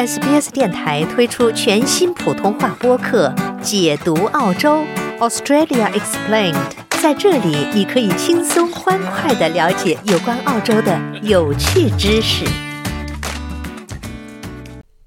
SBS 电台推出全新普通话播客《解读澳洲 Australia Explained》。在这里，你可以轻松欢快地了解有关澳洲的有趣知识。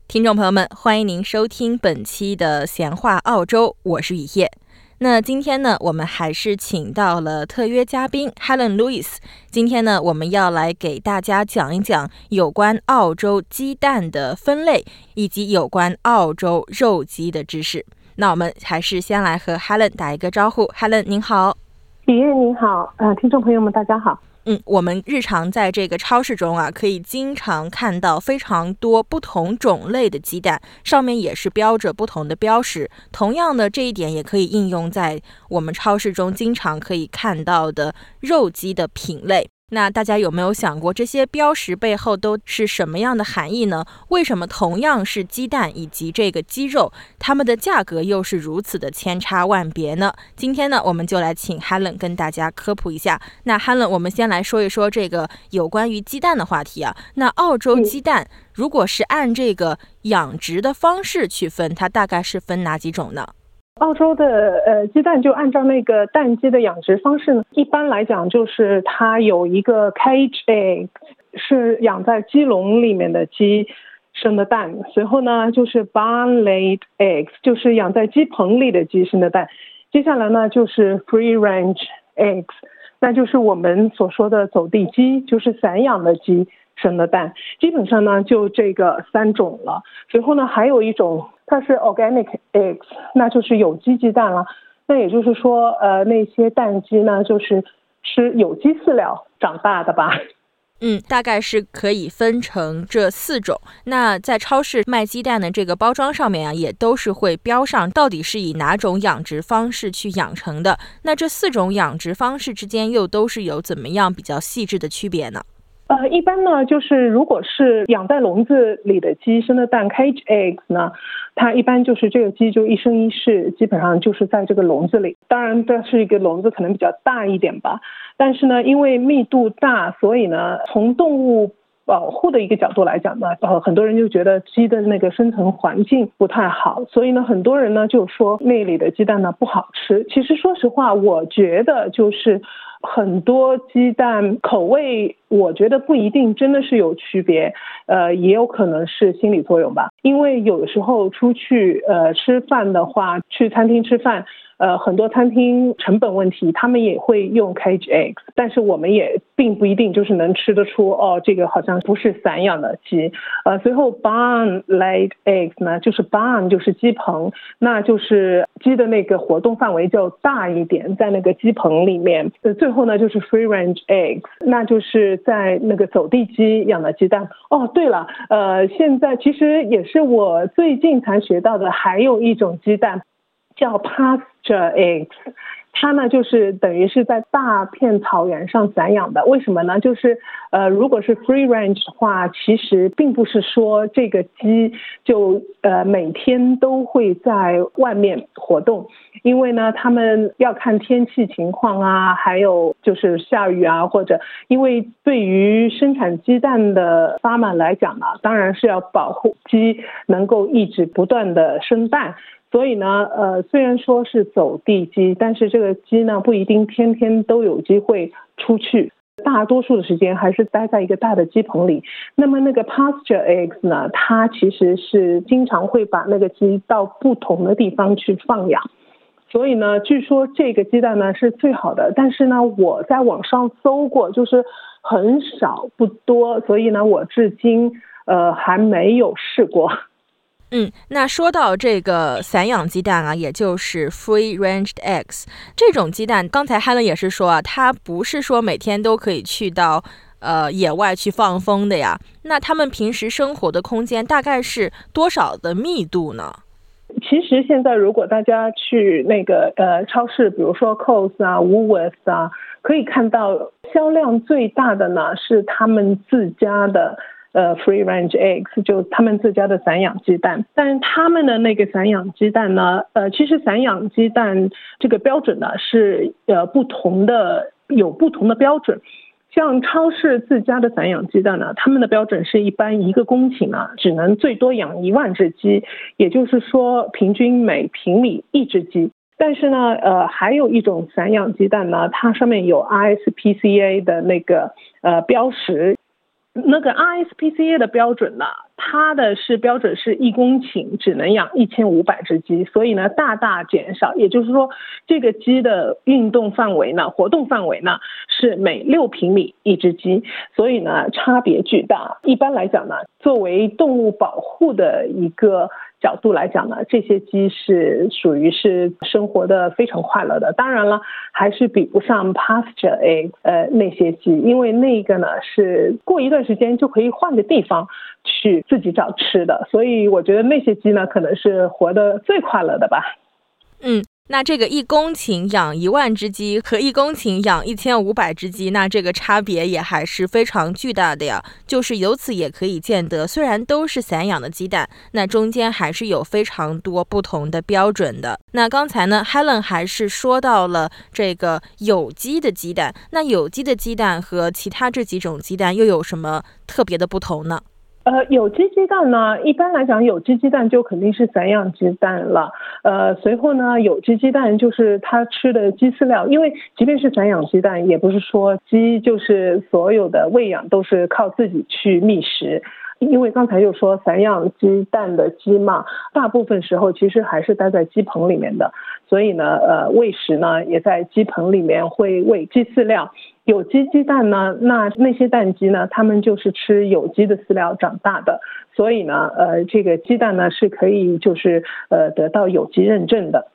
听众朋友们，欢迎您收听本期的闲话澳洲，我是雨夜。那今天呢，我们还是请到了特约嘉宾 Helen Lewis。今天呢，我们要来给大家讲一讲有关澳洲鸡蛋的分类，以及有关澳洲肉鸡的知识。那我们还是先来和 Helen 打一个招呼。Helen 您好，李燕您好，呃，听众朋友们大家好。嗯，我们日常在这个超市中啊，可以经常看到非常多不同种类的鸡蛋，上面也是标着不同的标识。同样的，这一点也可以应用在我们超市中经常可以看到的肉鸡的品类。那大家有没有想过，这些标识背后都是什么样的含义呢？为什么同样是鸡蛋以及这个鸡肉，它们的价格又是如此的千差万别呢？今天呢，我们就来请 Helen 跟大家科普一下。那 Helen，我们先来说一说这个有关于鸡蛋的话题啊。那澳洲鸡蛋如果是按这个养殖的方式去分，它大概是分哪几种呢？澳洲的呃鸡蛋就按照那个蛋鸡的养殖方式呢，一般来讲就是它有一个 cage egg，是养在鸡笼里面的鸡生的蛋，随后呢就是 barn laid eggs，就是养在鸡棚里的鸡生的蛋，接下来呢就是 free range eggs，那就是我们所说的走地鸡，就是散养的鸡。生的蛋。基本上呢就这个三种了，随后呢还有一种它是 organic eggs，那就是有机鸡蛋了。那也就是说，呃，那些蛋鸡呢就是吃有机饲料长大的吧？嗯，大概是可以分成这四种。那在超市卖鸡蛋的这个包装上面啊，也都是会标上到底是以哪种养殖方式去养成的。那这四种养殖方式之间又都是有怎么样比较细致的区别呢？呃，一般呢，就是如果是养在笼子里的鸡生的蛋，cage eggs 呢，它一般就是这个鸡就一生一世，基本上就是在这个笼子里。当然，这是一个笼子，可能比较大一点吧。但是呢，因为密度大，所以呢，从动物保护的一个角度来讲呢，呃，很多人就觉得鸡的那个生存环境不太好，所以呢，很多人呢就说那里的鸡蛋呢不好吃。其实说实话，我觉得就是。很多鸡蛋口味，我觉得不一定真的是有区别，呃，也有可能是心理作用吧。因为有的时候出去呃吃饭的话，去餐厅吃饭。呃，很多餐厅成本问题，他们也会用 cage eggs，但是我们也并不一定就是能吃得出哦，这个好像不是散养的鸡。呃，随后 barn laid eggs 呢，就是 barn 就是鸡棚，那就是鸡的那个活动范围就大一点，在那个鸡棚里面。呃，最后呢就是 free range eggs，那就是在那个走地鸡养的鸡蛋。哦，对了，呃，现在其实也是我最近才学到的，还有一种鸡蛋。叫 pasture eggs，它呢就是等于是在大片草原上散养的。为什么呢？就是呃，如果是 free range 的话，其实并不是说这个鸡就呃每天都会在外面活动，因为呢，他们要看天气情况啊，还有就是下雨啊，或者因为对于生产鸡蛋的 farmer 来讲呢，当然是要保护鸡能够一直不断的生蛋。所以呢，呃，虽然说是走地鸡，但是这个鸡呢不一定天天都有机会出去，大多数的时间还是待在一个大的鸡棚里。那么那个 pasture eggs 呢，它其实是经常会把那个鸡到不同的地方去放养。所以呢，据说这个鸡蛋呢是最好的，但是呢，我在网上搜过，就是很少不多，所以呢，我至今呃还没有试过。嗯，那说到这个散养鸡蛋啊，也就是 free range eggs 这种鸡蛋，刚才 Helen 也是说啊，它不是说每天都可以去到呃野外去放风的呀。那他们平时生活的空间大概是多少的密度呢？其实现在如果大家去那个呃超市，比如说 c o s 啊、Woolworths 啊，可以看到销量最大的呢是他们自家的。呃，free range eggs 就他们自家的散养鸡蛋，但他们的那个散养鸡蛋呢，呃，其实散养鸡蛋这个标准呢是呃不同的，有不同的标准。像超市自家的散养鸡蛋呢，他们的标准是一般一个公顷啊，只能最多养一万只鸡，也就是说平均每平米一只鸡。但是呢，呃，还有一种散养鸡蛋呢，它上面有 RSPCA 的那个呃标识。那个 RSPCA 的标准呢，它的是标准是一公顷只能养一千五百只鸡，所以呢大大减少。也就是说，这个鸡的运动范围呢，活动范围呢是每六平米一只鸡，所以呢差别巨大。一般来讲呢，作为动物保护的一个。角度来讲呢，这些鸡是属于是生活的非常快乐的。当然了，还是比不上 pasture egg 呃那些鸡，因为那个呢是过一段时间就可以换个地方去自己找吃的。所以我觉得那些鸡呢，可能是活得最快乐的吧。嗯。那这个一公顷养一万只鸡和一公顷养一千五百只鸡，那这个差别也还是非常巨大的呀。就是由此也可以见得，虽然都是散养的鸡蛋，那中间还是有非常多不同的标准的。那刚才呢，Helen 还是说到了这个有机的鸡蛋，那有机的鸡蛋和其他这几种鸡蛋又有什么特别的不同呢？呃，有机鸡蛋呢，一般来讲，有机鸡蛋就肯定是散养鸡蛋了。呃，随后呢，有机鸡蛋就是它吃的鸡饲料，因为即便是散养鸡蛋，也不是说鸡就是所有的喂养都是靠自己去觅食。因为刚才又说散养鸡蛋的鸡嘛，大部分时候其实还是待在鸡棚里面的，所以呢，呃，喂食呢也在鸡棚里面会喂鸡饲料。有机鸡蛋呢，那那些蛋鸡呢，它们就是吃有机的饲料长大的，所以呢，呃，这个鸡蛋呢是可以就是呃得到有机认证的。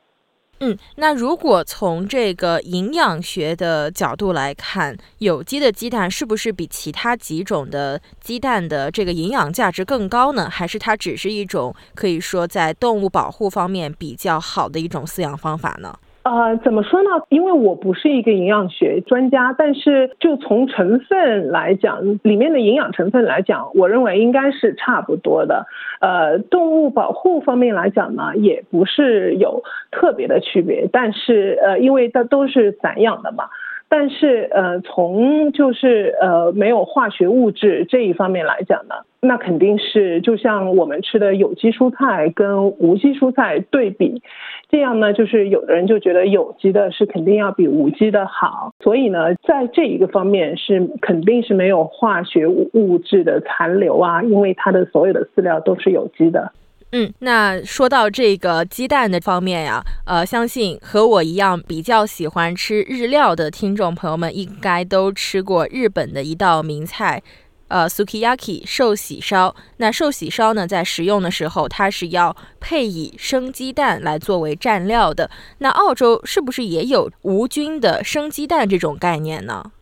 嗯，那如果从这个营养学的角度来看，有机的鸡蛋是不是比其他几种的鸡蛋的这个营养价值更高呢？还是它只是一种可以说在动物保护方面比较好的一种饲养方法呢？呃，怎么说呢？因为我不是一个营养学专家，但是就从成分来讲，里面的营养成分来讲，我认为应该是差不多的。呃，动物保护方面来讲呢，也不是有特别的区别，但是呃，因为它都是散养的嘛。但是呃，从就是呃没有化学物质这一方面来讲呢，那肯定是就像我们吃的有机蔬菜跟无机蔬菜对比，这样呢，就是有的人就觉得有机的是肯定要比无机的好，所以呢，在这一个方面是肯定是没有化学物质的残留啊，因为它的所有的饲料都是有机的。嗯，那说到这个鸡蛋的方面呀，呃，相信和我一样比较喜欢吃日料的听众朋友们，应该都吃过日本的一道名菜，呃，sukiyaki 寿喜烧。那寿喜烧呢，在食用的时候，它是要配以生鸡蛋来作为蘸料的。那澳洲是不是也有无菌的生鸡蛋这种概念呢？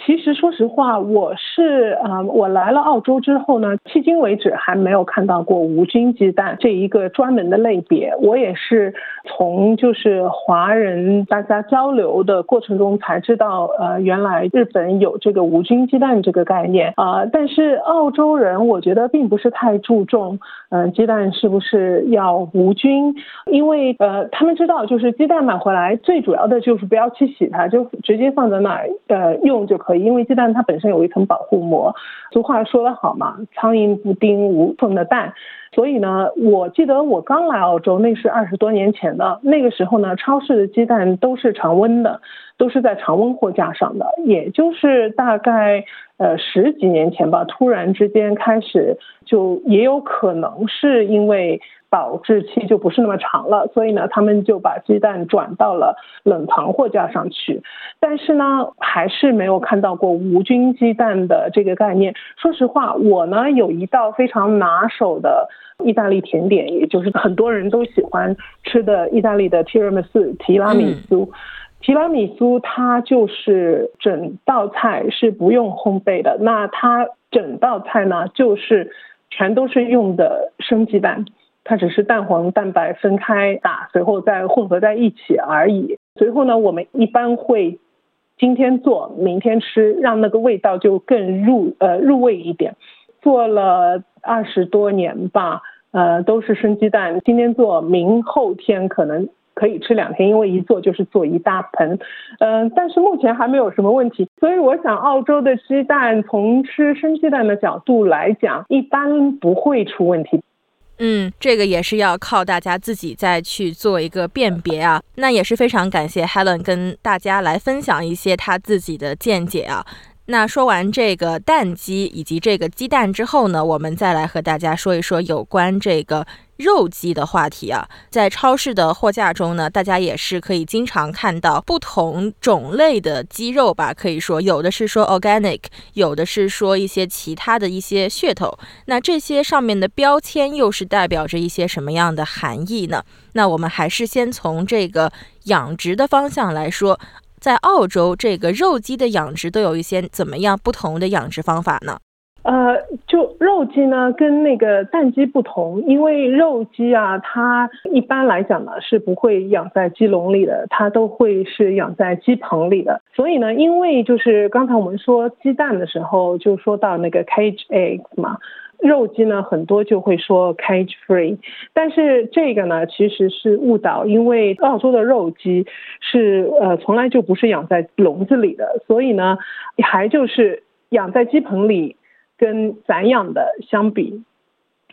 其实，说实话，我是啊，我来了澳洲之后呢，迄今为止还没有看到过无菌鸡蛋这一个专门的类别。我也是从就是华人大家交流的过程中才知道，呃，原来日本有这个无菌鸡蛋这个概念啊。但是澳洲人我觉得并不是太注重，嗯，鸡蛋是不是要无菌，因为呃，他们知道就是鸡蛋买回来最主要的就是不要去洗它，就直接放在那儿呃用就。可以，因为鸡蛋它本身有一层保护膜。俗话说得好嘛，“苍蝇不叮无缝的蛋”。所以呢，我记得我刚来澳洲，那是二十多年前的。那个时候呢，超市的鸡蛋都是常温的，都是在常温货架上的。也就是大概呃十几年前吧，突然之间开始，就也有可能是因为。保质期就不是那么长了，所以呢，他们就把鸡蛋转到了冷藏货架上去。但是呢，还是没有看到过无菌鸡蛋的这个概念。说实话，我呢有一道非常拿手的意大利甜点，也就是很多人都喜欢吃的意大利的提拉米苏。提拉米苏，提拉米苏它就是整道菜是不用烘焙的，那它整道菜呢就是全都是用的生鸡蛋。它只是蛋黄蛋白分开打，随后再混合在一起而已。随后呢，我们一般会今天做，明天吃，让那个味道就更入呃入味一点。做了二十多年吧，呃，都是生鸡蛋，今天做，明后天可能可以吃两天，因为一做就是做一大盆。嗯，但是目前还没有什么问题，所以我想澳洲的鸡蛋从吃生鸡蛋的角度来讲，一般不会出问题。嗯，这个也是要靠大家自己再去做一个辨别啊。那也是非常感谢 Helen 跟大家来分享一些他自己的见解啊。那说完这个蛋鸡以及这个鸡蛋之后呢，我们再来和大家说一说有关这个。肉鸡的话题啊，在超市的货架中呢，大家也是可以经常看到不同种类的鸡肉吧。可以说，有的是说 organic，有的是说一些其他的一些噱头。那这些上面的标签又是代表着一些什么样的含义呢？那我们还是先从这个养殖的方向来说，在澳洲这个肉鸡的养殖都有一些怎么样不同的养殖方法呢？呃，就肉鸡呢，跟那个蛋鸡不同，因为肉鸡啊，它一般来讲呢是不会养在鸡笼里的，它都会是养在鸡棚里的。所以呢，因为就是刚才我们说鸡蛋的时候，就说到那个 cage eggs 嘛，肉鸡呢很多就会说 cage free，但是这个呢其实是误导，因为澳洲的肉鸡是呃从来就不是养在笼子里的，所以呢还就是养在鸡棚里。跟散养的相比，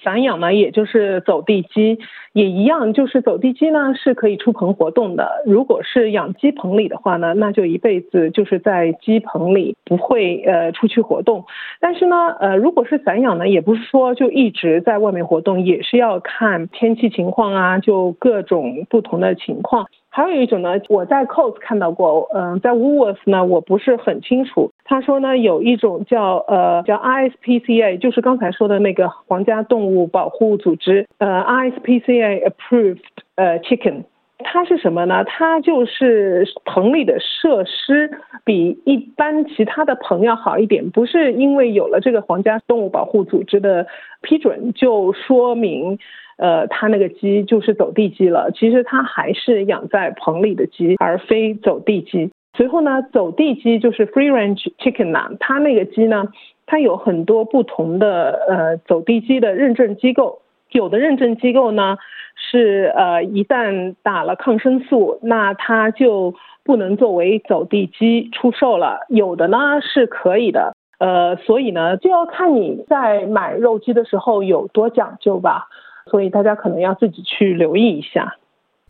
散养呢，也就是走地鸡，也一样，就是走地鸡呢是可以出棚活动的。如果是养鸡棚里的话呢，那就一辈子就是在鸡棚里不会呃出去活动。但是呢，呃，如果是散养呢，也不是说就一直在外面活动，也是要看天气情况啊，就各种不同的情况。还有一种呢，我在 COS 看到过，嗯，在 w o o l s 呢，我不是很清楚。他说呢，有一种叫呃叫 ISPCA，就是刚才说的那个皇家动物保护组织，呃 ISPCA approved 呃 chicken，它是什么呢？它就是棚里的设施比一般其他的棚要好一点，不是因为有了这个皇家动物保护组织的批准，就说明。呃，它那个鸡就是走地鸡了。其实它还是养在棚里的鸡，而非走地鸡。随后呢，走地鸡就是 free range chicken 呐。它那个鸡呢，它有很多不同的呃走地鸡的认证机构。有的认证机构呢是呃一旦打了抗生素，那它就不能作为走地鸡出售了。有的呢是可以的。呃，所以呢就要看你在买肉鸡的时候有多讲究吧。所以大家可能要自己去留意一下。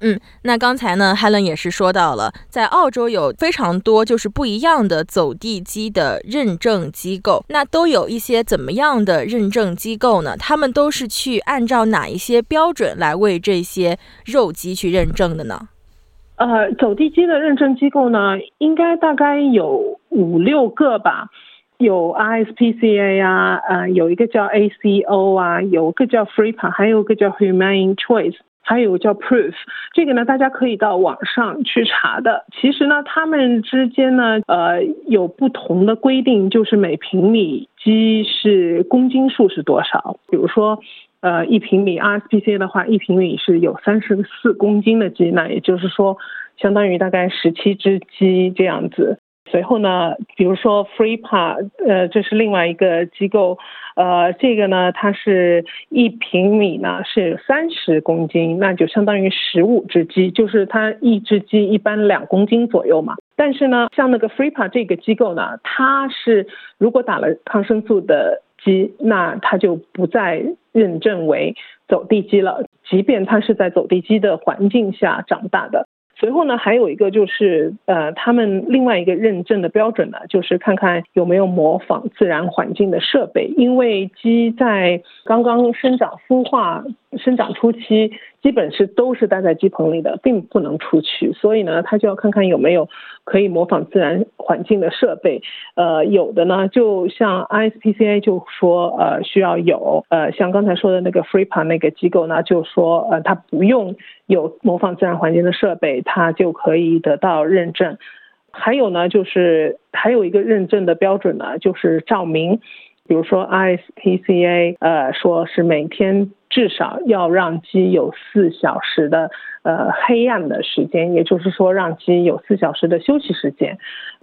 嗯，那刚才呢，Helen 也是说到了，在澳洲有非常多就是不一样的走地鸡的认证机构，那都有一些怎么样的认证机构呢？他们都是去按照哪一些标准来为这些肉鸡去认证的呢？呃，走地鸡的认证机构呢，应该大概有五六个吧。有 ISPCA 啊，呃，有一个叫 ACO 啊，有个叫 FreePa，还有个叫 Humane Choice，还有叫 Proof。这个呢，大家可以到网上去查的。其实呢，他们之间呢，呃，有不同的规定，就是每平米鸡是公斤数是多少。比如说，呃，一平米 RSPC 的话，一平米是有三十四公斤的鸡，那也就是说，相当于大概十七只鸡这样子。随后呢，比如说 free par，呃，这是另外一个机构，呃，这个呢，它是一平米呢是三十公斤，那就相当于十五只鸡，就是它一只鸡一般两公斤左右嘛。但是呢，像那个 FreePa 这个机构呢，它是如果打了抗生素的鸡，那它就不再认证为走地鸡了，即便它是在走地鸡的环境下长大的。随后呢，还有一个就是，呃，他们另外一个认证的标准呢，就是看看有没有模仿自然环境的设备，因为鸡在刚刚生长孵化。生长初期基本是都是待在鸡棚里的，并不能出去，所以呢，他就要看看有没有可以模仿自然环境的设备。呃，有的呢，就像 ISPCA 就说，呃，需要有，呃，像刚才说的那个 FreePa 那个机构呢，就说，呃，它不用有模仿自然环境的设备，它就可以得到认证。还有呢，就是还有一个认证的标准呢，就是照明。比如说 ISPCA，呃，说是每天至少要让鸡有四小时的呃黑暗的时间，也就是说让鸡有四小时的休息时间。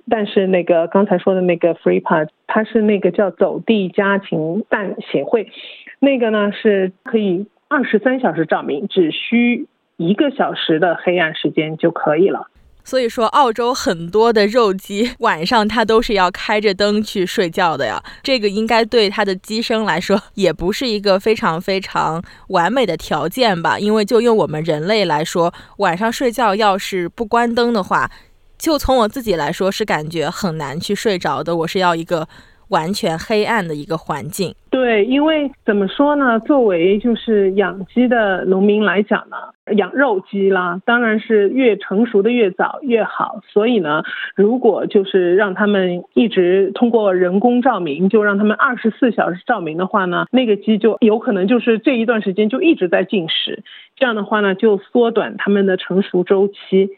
但是那个刚才说的那个 FreePa，它是那个叫走地家禽蛋协会，那个呢是可以二十三小时照明，只需一个小时的黑暗时间就可以了。所以说，澳洲很多的肉鸡晚上它都是要开着灯去睡觉的呀。这个应该对它的鸡生来说也不是一个非常非常完美的条件吧？因为就用我们人类来说，晚上睡觉要是不关灯的话，就从我自己来说是感觉很难去睡着的。我是要一个。完全黑暗的一个环境。对，因为怎么说呢？作为就是养鸡的农民来讲呢，养肉鸡啦，当然是越成熟的越早越好。所以呢，如果就是让他们一直通过人工照明，就让他们二十四小时照明的话呢，那个鸡就有可能就是这一段时间就一直在进食。这样的话呢，就缩短它们的成熟周期。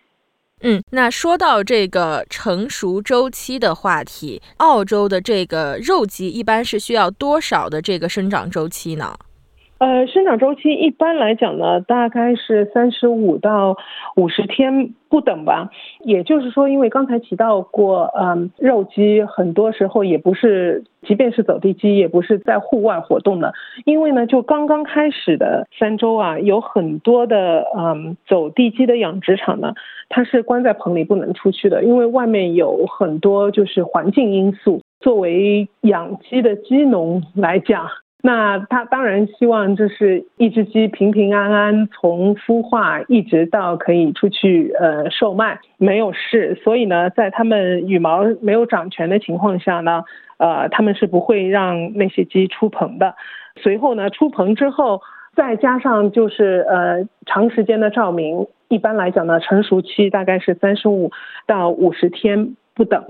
嗯，那说到这个成熟周期的话题，澳洲的这个肉鸡一般是需要多少的这个生长周期呢？呃，生长周期一般来讲呢，大概是三十五到五十天不等吧。也就是说，因为刚才提到过，嗯，肉鸡很多时候也不是，即便是走地鸡，也不是在户外活动的。因为呢，就刚刚开始的三周啊，有很多的嗯走地鸡的养殖场呢，它是关在棚里不能出去的，因为外面有很多就是环境因素。作为养鸡的鸡农来讲。那他当然希望就是一只鸡平平安安从孵化一直到可以出去呃售卖没有事，所以呢，在他们羽毛没有长全的情况下呢，呃，他们是不会让那些鸡出棚的。随后呢，出棚之后，再加上就是呃长时间的照明，一般来讲呢，成熟期大概是三十五到五十天不等。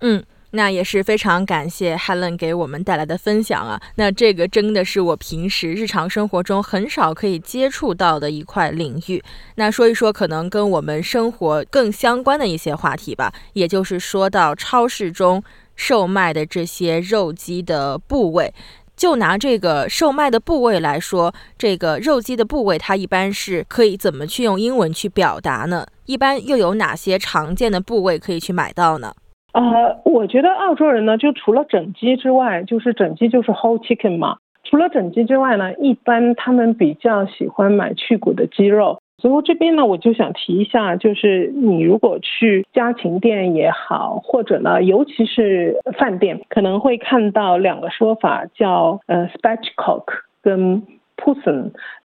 嗯。那也是非常感谢 Helen 给我们带来的分享啊！那这个真的是我平时日常生活中很少可以接触到的一块领域。那说一说可能跟我们生活更相关的一些话题吧，也就是说到超市中售卖的这些肉鸡的部位。就拿这个售卖的部位来说，这个肉鸡的部位它一般是可以怎么去用英文去表达呢？一般又有哪些常见的部位可以去买到呢？呃，我觉得澳洲人呢，就除了整鸡之外，就是整鸡就是 whole chicken 嘛。除了整鸡之外呢，一般他们比较喜欢买去骨的鸡肉。所以这边呢，我就想提一下，就是你如果去家禽店也好，或者呢，尤其是饭店，可能会看到两个说法，叫呃 spatchcock 跟 possum。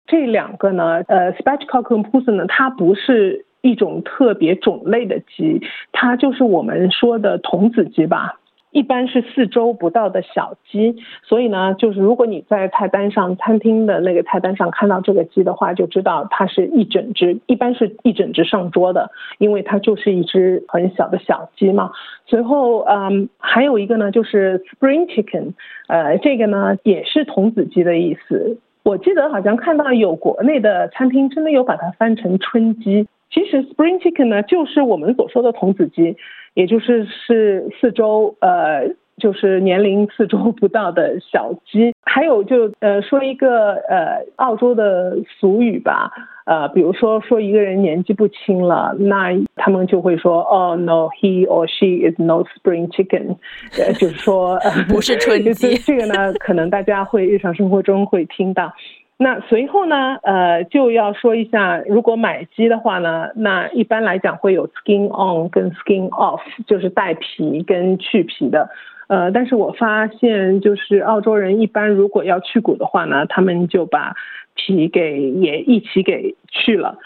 这两个呢，呃 spatchcock 跟 possum 呢，它不是。一种特别种类的鸡，它就是我们说的童子鸡吧，一般是四周不到的小鸡。所以呢，就是如果你在菜单上、餐厅的那个菜单上看到这个鸡的话，就知道它是一整只，一般是一整只上桌的，因为它就是一只很小的小鸡嘛。随后，嗯，还有一个呢，就是 spring chicken，呃，这个呢也是童子鸡的意思。我记得好像看到有国内的餐厅真的有把它翻成春鸡。其实 spring chicken 呢，就是我们所说的童子鸡，也就是是四周呃，就是年龄四周不到的小鸡。还有就呃说一个呃澳洲的俗语吧，呃比如说说一个人年纪不轻了，那他们就会说哦 no he or she is no spring chicken，呃就是说不是春鸡。这个呢，可能大家会日常生活中会听到。那随后呢，呃，就要说一下，如果买鸡的话呢，那一般来讲会有 skin on 跟 skin off，就是带皮跟去皮的。呃，但是我发现就是澳洲人一般如果要去骨的话呢，他们就把皮给也一起给去了。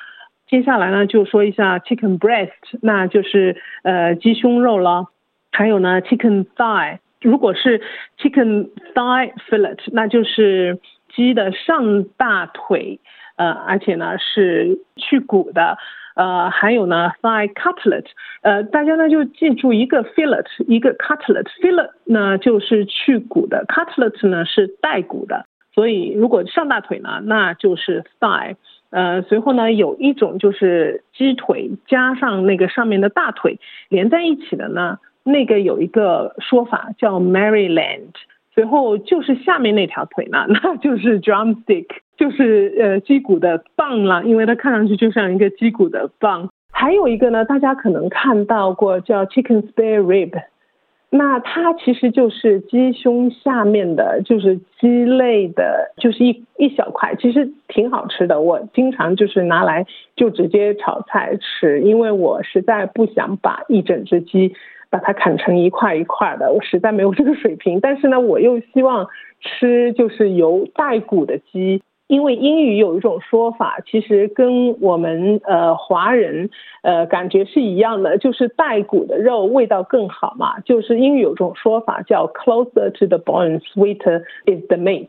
接下来呢，就说一下 chicken breast，那就是呃鸡胸肉了。还有呢，chicken thigh，如果是 chicken thigh fillet，那就是。鸡的上大腿，呃，而且呢是去骨的，呃，还有呢 thigh cutlet，呃，大家呢就记住一个 fillet，一个 cutlet，fillet 呢就是去骨的，cutlet 呢是带骨的，所以如果上大腿呢，那就是 thigh，呃，随后呢有一种就是鸡腿加上那个上面的大腿连在一起的呢，那个有一个说法叫 Maryland。随后就是下面那条腿呢，那就是 drumstick，就是呃鸡骨的棒了，因为它看上去就像一个鸡骨的棒。还有一个呢，大家可能看到过叫 chicken spare rib，那它其实就是鸡胸下面的，就是鸡肋的，就是一一小块，其实挺好吃的。我经常就是拿来就直接炒菜吃，因为我实在不想把一整只鸡把它砍成一块一块的，我实在没有这个水平。但是呢，我又希望吃就是有带骨的鸡。因为英语有一种说法，其实跟我们呃华人呃感觉是一样的，就是带骨的肉味道更好嘛。就是英语有种说法叫 closer to the bone, sweeter is the meat，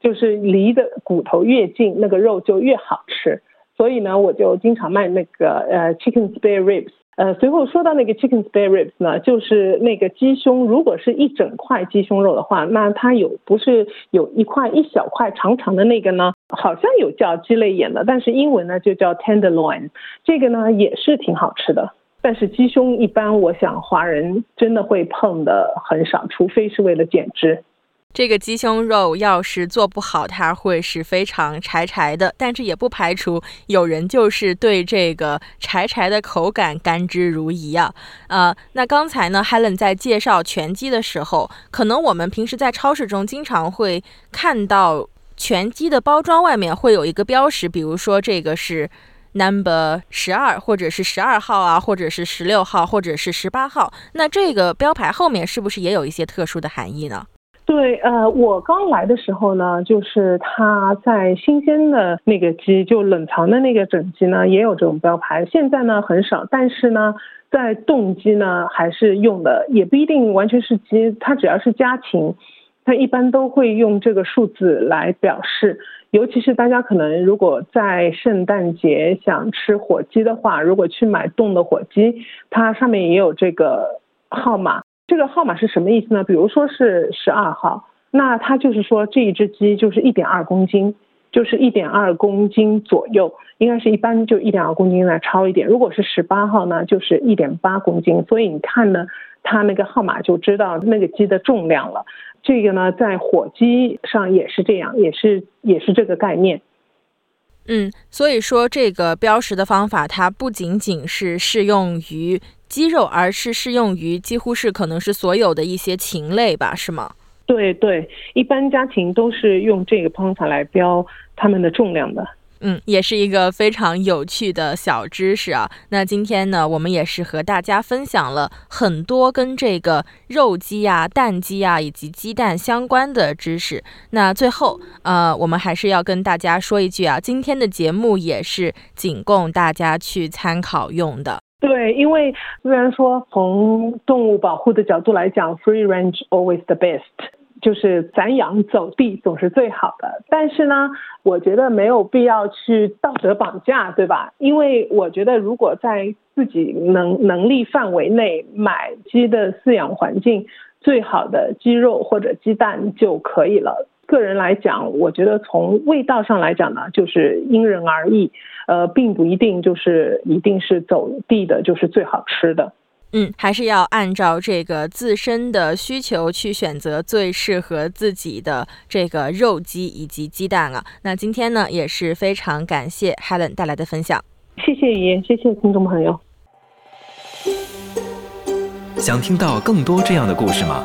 就是离的骨头越近，那个肉就越好吃。所以呢，我就经常卖那个呃 chicken spare ribs。呃，随后说到那个 chicken spare ribs 呢，就是那个鸡胸，如果是一整块鸡胸肉的话，那它有不是有一块一小块长长的那个呢？好像有叫鸡肋眼的，但是英文呢就叫 tenderloin，这个呢也是挺好吃的。但是鸡胸一般，我想华人真的会碰的很少，除非是为了减脂。这个鸡胸肉要是做不好，它会是非常柴柴的。但是也不排除有人就是对这个柴柴的口感甘之如饴啊。呃，那刚才呢，Helen 在介绍全鸡的时候，可能我们平时在超市中经常会看到全鸡的包装外面会有一个标识，比如说这个是 Number 十二，或者是十二号啊，或者是十六号，或者是十八号。那这个标牌后面是不是也有一些特殊的含义呢？对，呃，我刚来的时候呢，就是它在新鲜的那个鸡，就冷藏的那个整鸡呢，也有这种标牌。现在呢很少，但是呢，在冻鸡呢还是用的，也不一定完全是鸡，它只要是家禽，它一般都会用这个数字来表示。尤其是大家可能如果在圣诞节想吃火鸡的话，如果去买冻的火鸡，它上面也有这个号码。这个号码是什么意思呢？比如说是十二号，那它就是说这一只鸡就是一点二公斤，就是一点二公斤左右，应该是一般就一点二公斤来超一点。如果是十八号呢，就是一点八公斤。所以你看呢，它那个号码就知道那个鸡的重量了。这个呢，在火鸡上也是这样，也是也是这个概念。嗯，所以说这个标识的方法，它不仅仅是适用于。鸡肉，而是适用于几乎是可能是所有的一些禽类吧，是吗？对对，一般家禽都是用这个方法来标它们的重量的。嗯，也是一个非常有趣的小知识啊。那今天呢，我们也是和大家分享了很多跟这个肉鸡啊、蛋鸡啊以及鸡蛋相关的知识。那最后，呃，我们还是要跟大家说一句啊，今天的节目也是仅供大家去参考用的。对，因为虽然说从动物保护的角度来讲，free range always the best，就是散养走地总是最好的。但是呢，我觉得没有必要去道德绑架，对吧？因为我觉得如果在自己能能力范围内买鸡的饲养环境最好的鸡肉或者鸡蛋就可以了。个人来讲，我觉得从味道上来讲呢，就是因人而异，呃，并不一定就是一定是走地的就是最好吃的。嗯，还是要按照这个自身的需求去选择最适合自己的这个肉鸡以及鸡蛋啊。那今天呢，也是非常感谢 Helen 带来的分享。谢谢爷，谢谢听众朋友。想听到更多这样的故事吗？